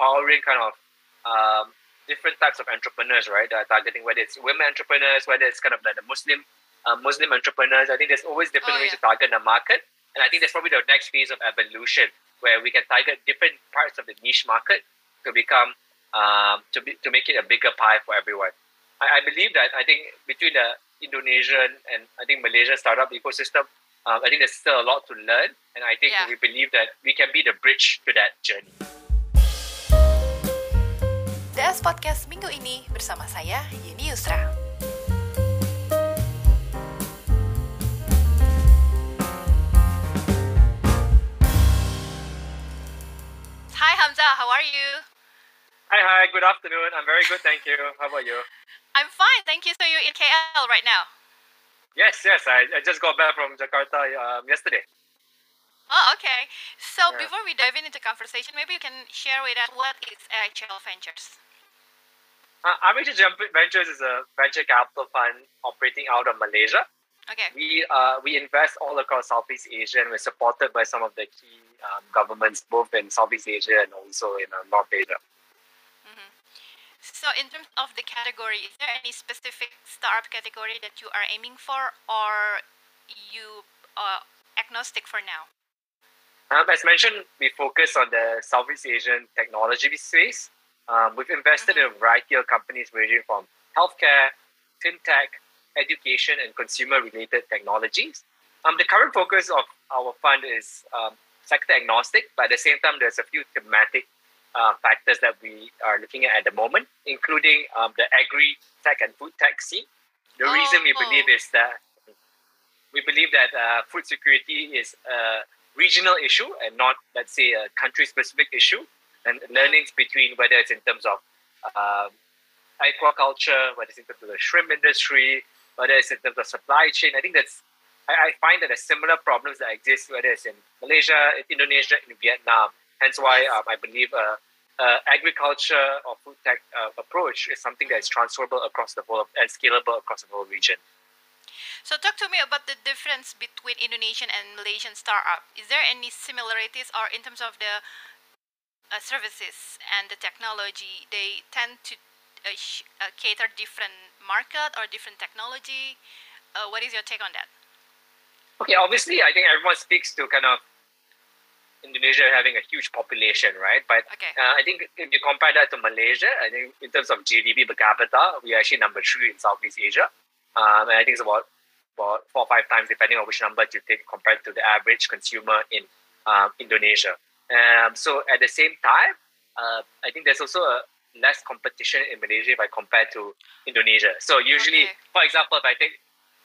empowering kind of um, different types of entrepreneurs, right? That are targeting whether it's women entrepreneurs, whether it's kind of like the Muslim uh, Muslim entrepreneurs. I think there's always different Oh, ways yeah. to target the market, and I think that's probably the next phase of evolution where we can target different parts of the niche market to become um, to be to make it a bigger pie for everyone. I, I believe that I think between the Indonesian and I think Malaysia startup ecosystem, um, I think there's still a lot to learn, and I think Yeah. we believe that we can be the bridge to that journey. DS Podcast minggu ini bersama saya Yeni Yusra. Hi Hamza, how are you? Hi, hi. Good afternoon. I'm very good, thank you. How about you? I'm fine, thank you. So you're in KL right now? Yes, yes. I, I just got back from Jakarta um, yesterday. Oh, okay. So Yeah. before we dive into conversation, maybe you can share with us what is RHL Ventures. Uh, Amateur Jump Ventures is a venture capital fund operating out of Malaysia. Okay. We uh, we invest all across Southeast Asia, and we're supported by some of the key um, governments, both in Southeast Asia and also in uh, North Asia. hmm So in terms of the category, is there any specific startup category that you are aiming for, or you uh, agnostic for now? Um, as mentioned, we focus on the Southeast Asian technology space. Um, we've invested in a variety of companies ranging from healthcare, fintech, education, and consumer-related technologies. Um, the current focus of our fund is um, sector agnostic, but at the same time, there's a few thematic uh, factors that we are looking at at the moment, including um, the agri-tech and food tech scene. The reason we Oh. believe is that we believe that uh, food security is a regional issue and not, let's say, a country-specific issue. And learnings between whether it's in terms of um, aquaculture, whether it's in terms of the shrimp industry, whether it's in terms of supply chain. I think that's I, I find that there's similar problems that exist whether it's in Malaysia, in Indonesia, in Vietnam. Hence why um, I believe uh, uh, agriculture or food tech uh, approach is something that is transferable across the whole and scalable across the whole region. So talk to me about the difference between Indonesian and Malaysian startup. Is there any similarities, or in terms of the uh, services and the technology, they tend to uh, sh- uh, cater different market or different technology? Uh, what is your take on that? Okay, obviously, I think everyone speaks to kind of Indonesia having a huge population, right? But Okay. uh, I think if you compare that to Malaysia, I think in terms of GDP per capita, we are actually number three in Southeast Asia. Um, and I think it's about four or five times, depending on which number you take, compared to the average consumer in um, Indonesia. Um, so at the same time, uh, I think there's also a less competition in Malaysia if I compare to Indonesia. So usually, Okay. for example, if I take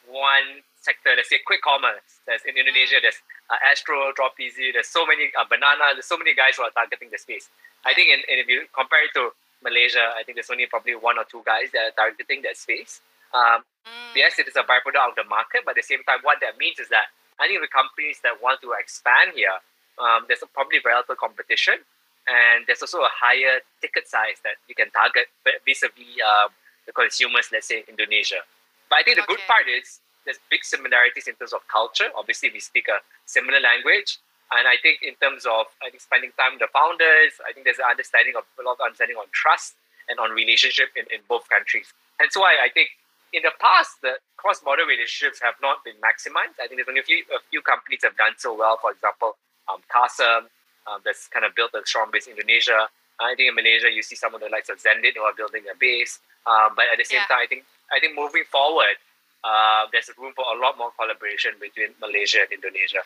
one sector, let's say quick commerce, there's in Indonesia, there's uh, Astro, Dropezy, there's so many uh, Banana, there's so many guys who are targeting the space. I think in, in, if you compare it to Malaysia, I think there's only probably one or two guys that are targeting that space. Um, Mm, yes, it is a byproduct of the market, but at the same time, what that means is that I think the companies that want to expand here, um, there's a probably relative competition, and there's also a higher ticket size that you can target vis-a-vis um, the consumers, let's say in Indonesia. But I think the good part is there's big similarities in terms of culture. Obviously, we speak a similar language, and I think in terms of I think spending time with the founders, I think there's an understanding of a lot of understanding on trust and on relationship in, in both countries. And so I, I think in the past, the cross-border relationships have not been maximized. I think there's only a few, a few companies have done so well. For example, um, Carsome, um, that's kind of built a strong base in Indonesia. I think in Malaysia, you see some of the likes of Xendit who are building a base. Um, but at the same Yeah. time, I think I think moving forward, uh, there's room for a lot more collaboration between Malaysia and Indonesia.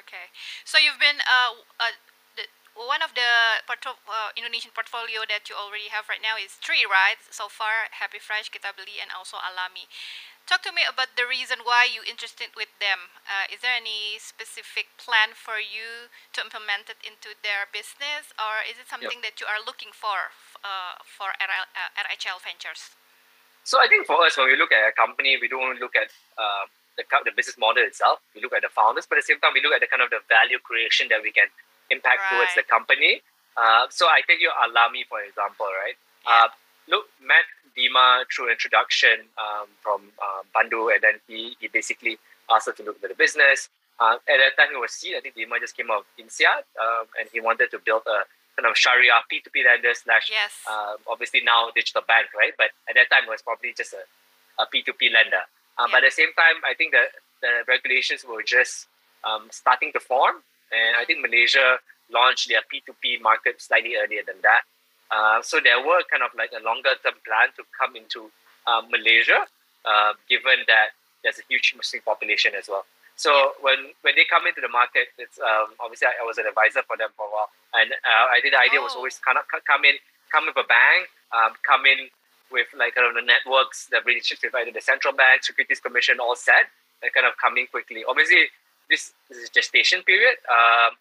Okay. So you've been uh, uh one of the porto- uh, Indonesian portfolio that you already have right now is three, right? So far, Happy Fresh, Kita Beli, and also Alami. Talk to me about the reason why you interested with them. Uh, is there any specific plan for you to implement it into their business, or is it something that you are looking for uh, for RL, uh, RHL Ventures? So I think for us, when we look at a company, we don't look at uh, the, the business model itself. We look at the founders, but at the same time, we look at the kind of the value creation that we can impact towards the company. Uh, so I take you Alami, for example, right? Yeah. Uh, look, met Dima through introduction um, from uh, Bandu, and then he, he basically asked us to look at the business. Uh, at that time, he was seed. I think Dima just came out of INSEAD, um, and he wanted to build a kind of Sharia P2P lender slash Yes. uh, obviously now digital bank, right? But at that time, it was probably just a, a P2P lender. Um, But at the same time, I think the, the regulations were just um, starting to form. And I think Malaysia launched their P2P market slightly earlier than that. Uh, so there were kind of like a longer term plan to come into uh, Malaysia, uh, given that there's a huge Muslim population as well. So when, when they come into the market, it's um, obviously I, I was an advisor for them for a while, and uh, I think the idea was Oh. always kind of come in, come with a bang, um, come in with like kind of the networks, the relationships with either the central bank, Securities Commission, all set, and kind of coming quickly. Obviously, this, is gestation period, um,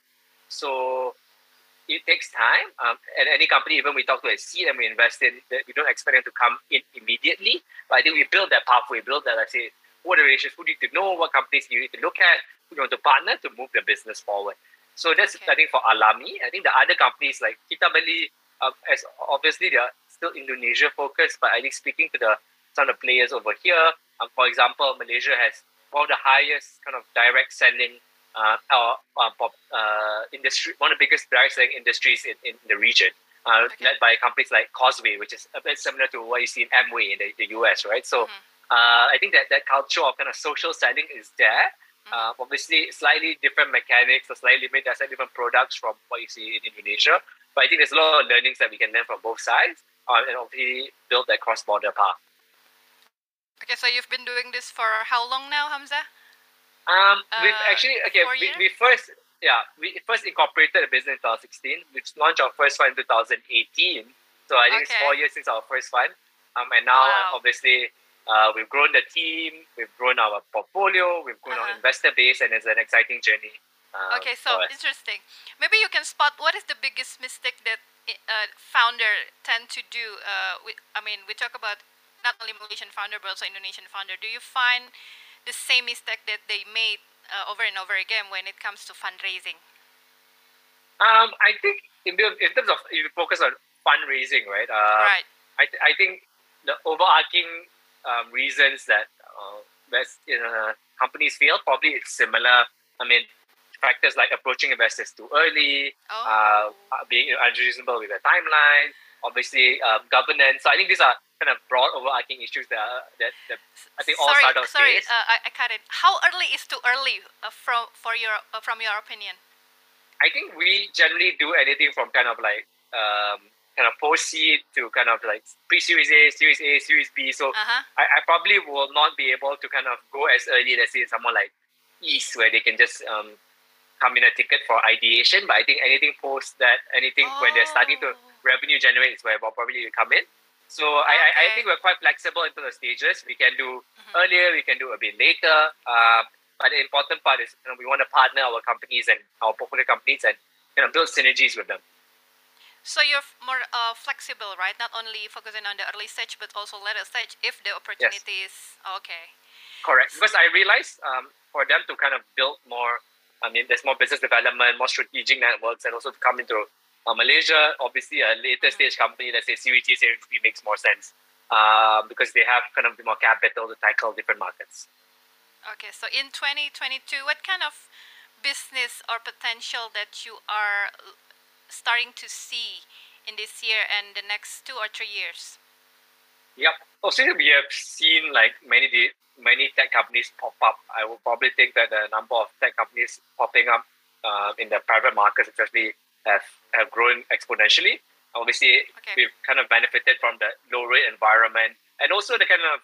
so it takes time. Um, and any company, even we talk to a seed and we invest in, we don't expect them to come in immediately. But I think we build that pathway, build that, let's say, what are the relationships, who do you need to know, what companies do you need to look at, who you want to partner to move the business forward. So that's, Okay. I think, for Alami. I think the other companies like Kita Beli, um, as obviously they're still Indonesia focused, but I think speaking to the some of the players over here, um, for example, Malaysia has one of the highest kind of direct selling uh, uh, uh, uh, industry, one of the biggest direct selling industries in, in the region, uh, Okay. led by companies like Cosway, which is a bit similar to what you see in Amway in the, the US, right? So Mhm. uh, I think that that culture of kind of social selling is there. Uh, obviously, slightly different mechanics, or slightly slightly different products from what you see in Indonesia. But I think there's a lot of learnings that we can learn from both sides, and obviously build that cross-border path. Okay, so you've been doing this for how long now, Hamza? Um, we've Uh, actually okay. We, we first yeah we first incorporated the business in 2016. We launched our first fund in 2018. So I think it's four years since our first fund. Um, and now Wow. obviously uh, we've grown the team, we've grown our portfolio, we've grown our Uh-huh. investor base, and it's an exciting journey. Um, Okay, so interesting. Maybe you can spot what is the biggest mistake that uh, founder tend to do. Uh, we, I mean, we talk about not only Malaysian founder but also Indonesian founder. Do you find the same mistake that they made uh, over and over again when it comes to fundraising? Um, I think in, the, in terms of if you focus on fundraising, right? Um, right. I, th- I think the overarching um, reasons that uh, that's, you know, companies fail probably it's similar. I mean, factors like approaching investors too early, Oh. uh, uh, being unreasonable with the timeline, obviously um, governance. So I think these are kind of broad overarching issues that are, that, that I think all sorry, startups sorry, uh, I, I cut it. How early is too early uh, from for your uh, from your opinion? I think we generally do anything from kind of like um, kind of post seed to kind of like pre series A, series A, series B. So Uh huh. I, I probably will not be able to kind of go as early, let's say someone like East, where they can just um, come in a ticket for ideation. But I think anything post that, anything when they're starting to revenue generate is where probably come in. So I, I, I think we're quite flexible into the stages. We can do Mhm. earlier, we can do a bit later. Um, but the important part is you know, we want to partner our companies and our portfolio companies and you know, build synergies with them. So you're more uh, flexible, right? Not only focusing on the early stage, but also later stage if the opportunity is okay. Correct. Because I realized um, for them to kind of build more, I mean, there's more business development, more strategic networks, and also to come into uh, Malaysia, obviously a later stage company, let's say Series A, makes more sense uh, because they have kind of more capital to tackle different markets. Okay, so in 2022, what kind of business or potential that you are starting to see in this year and the next two or three years? Yep. Also, we have seen like many many tech companies pop up. I would probably think that the number of tech companies popping up uh, in the private markets, especially, have have grown exponentially. Obviously, Okay. we've kind of benefited from the low rate environment and also the kind of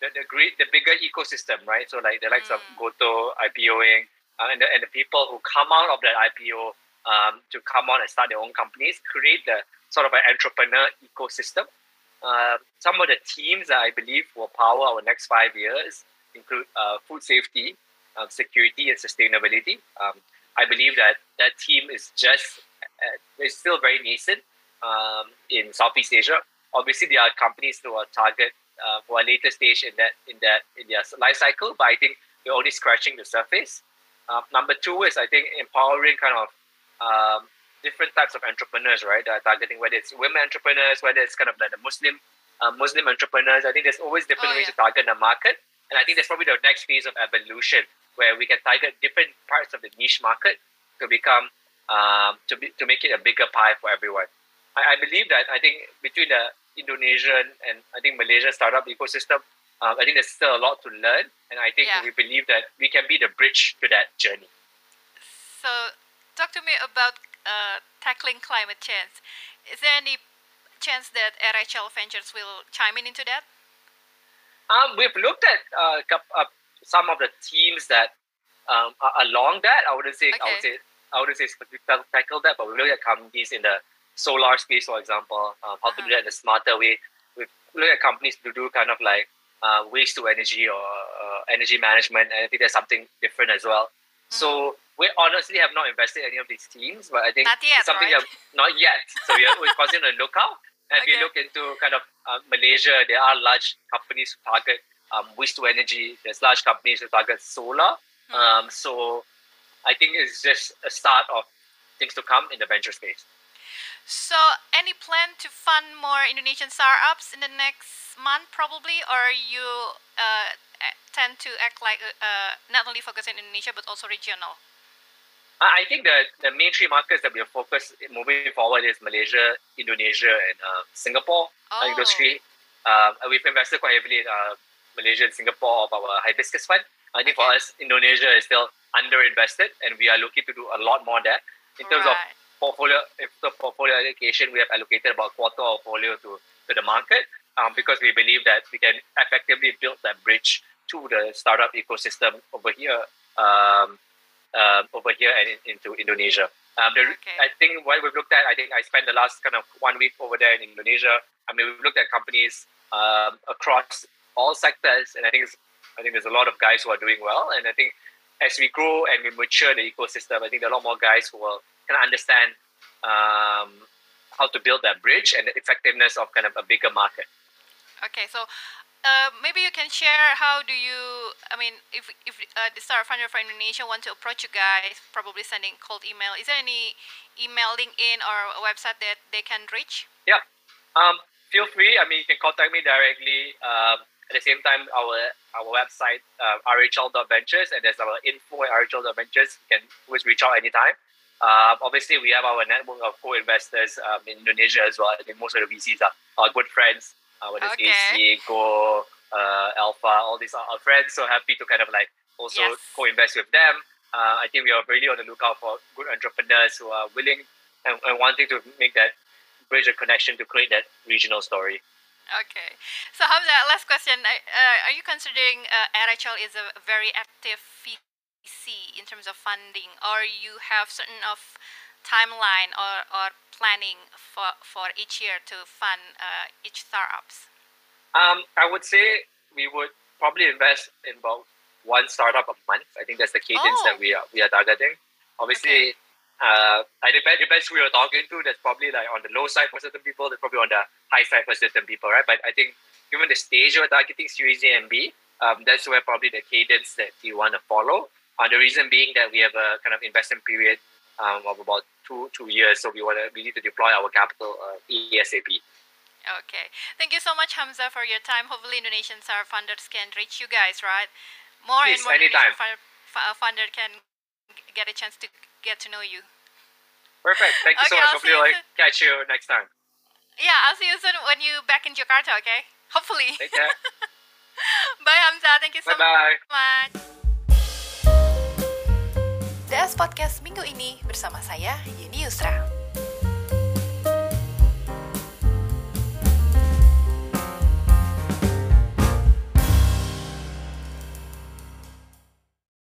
the, the great the bigger ecosystem, right? So like the likes of Mm. Goto IPOing uh, and the, and the people who come out of that IPO um, to come on and start their own companies create the sort of an entrepreneur ecosystem. Uh, some of the teams that I believe will power our next five years include uh, food safety, um, security, and sustainability. Um, I believe that that team is just uh, is still very nascent um, in Southeast Asia. Obviously, there are companies who are target uh, who are later stage in that in that in their life cycle, but I think we're only scratching the surface. Uh, number two is I think empowering kind of um, different types of entrepreneurs, right? That are targeting whether it's women entrepreneurs, whether it's kind of like the Muslim uh, Muslim entrepreneurs. I think there's always different Oh, ways yeah. to target the market, and I think that's probably the next phase of evolution where we can target different parts of the niche market to become um, to be, to make it a bigger pie for everyone. I, I believe that I think between the Indonesian and I think Malaysia startup ecosystem, um, I think there's still a lot to learn, and I think Yeah. we believe that we can be the bridge to that journey. So, talk to me about uh, tackling climate change. Is there any chance that RHL Ventures will chime in into that? Um, we've looked at uh, uh, some of the teams that um, are along that. I wouldn't say I would Okay. say I wouldn't say specifically tackle that, but we look at companies in the solar space, for example, um, how to do Uh-huh. that in a smarter way. We've looked at companies to do kind of like uh, waste to energy or uh, energy management, and I think there's something different as well. So we honestly have not invested in any of these teams, but I think yet, it's something right? that not yet. So we we're constantly on the lookout. And if you look into kind of uh, Malaysia, there are large companies who target um, waste to energy. There's large companies who target solar. Hmm. Um, so I think it's just a start of things to come in the venture space. So, any plan to fund more Indonesian startups in the next month, probably, or you uh, tend to act like uh, uh, not only focus in Indonesia but also regional? I think the, the main three markets that we are focused moving forward is Malaysia, Indonesia, and uh, Singapore. I think those Oh. three. Um, we've invested quite heavily in uh, Malaysia and Singapore of our hibiscus fund. I think for us, Indonesia is still underinvested, and we are looking to do a lot more there. In terms of portfolio, if the portfolio allocation, we have allocated about a quarter of portfolio to, to the market um, because we believe that we can effectively build that bridge to the startup ecosystem over here, um, um over here and in, into Indonesia. Um, the, Okay. I think what we've looked at, I think I spent the last kind of one week over there in Indonesia. I mean, we've looked at companies um, across all sectors, and I think it's, I think there's a lot of guys who are doing well, and I think as we grow and we mature the ecosystem, I think there are a lot more guys who will kind of understand um, how to build that bridge and the effectiveness of kind of a bigger market. Okay, so uh, maybe you can share how do you? I mean, if if uh, the Startup founder for Indonesia want to approach you guys, probably sending cold email. Is there any email, LinkedIn, or a website that they can reach? Um, feel free. I mean, you can contact me directly. Um, at the same time, our our website uh, rhl.ventures and there's our info at rhl.ventures. You can always reach out anytime. Um, obviously, we have our network of co-investors um, in Indonesia as well. I think most of the VCs are our good friends. Uh, whether it's AC, Go, uh, Alpha, all these are our friends. So happy to kind of like also Yes. co-invest with them. Uh, I think we are really on the lookout for good entrepreneurs who are willing and, and wanting to make that bridge a connection to create that regional story. Okay. So Hamza, last question. Uh, are you considering uh, RHL is a very active VC in terms of funding, or you have certain of timeline or, or planning for, for each year to fund uh, each startups? Um, I would say we would probably invest in about one startup a month. I think that's the cadence Oh. that we are we are targeting. Obviously, uh, I depend depends who you're talking to. That's probably like on the low side for certain people. That's probably on the high side for certain people, right? But I think given the stage you're targeting, Series A and B, um, that's where probably the cadence that you want to follow. Uh, the reason being that we have a kind of investment period um, of about two two years, so we want to we need to deploy our capital uh, ASAP. Okay. Thank you so much, Hamza, for your time. Hopefully, Indonesian startup funders can reach you guys, right? More Please, and more anytime. Indonesian fund- funder can get a chance to get to know you. Perfect. Thank you so Okay, much. I'll Hopefully, I'll soon. catch you next time. Yeah, I'll see you soon when you back in Jakarta, okay? Hopefully. Take care. Bye, Hamza. Thank you so bye bye. much. DS Podcast minggu ini bersama saya, Yeni Yusra.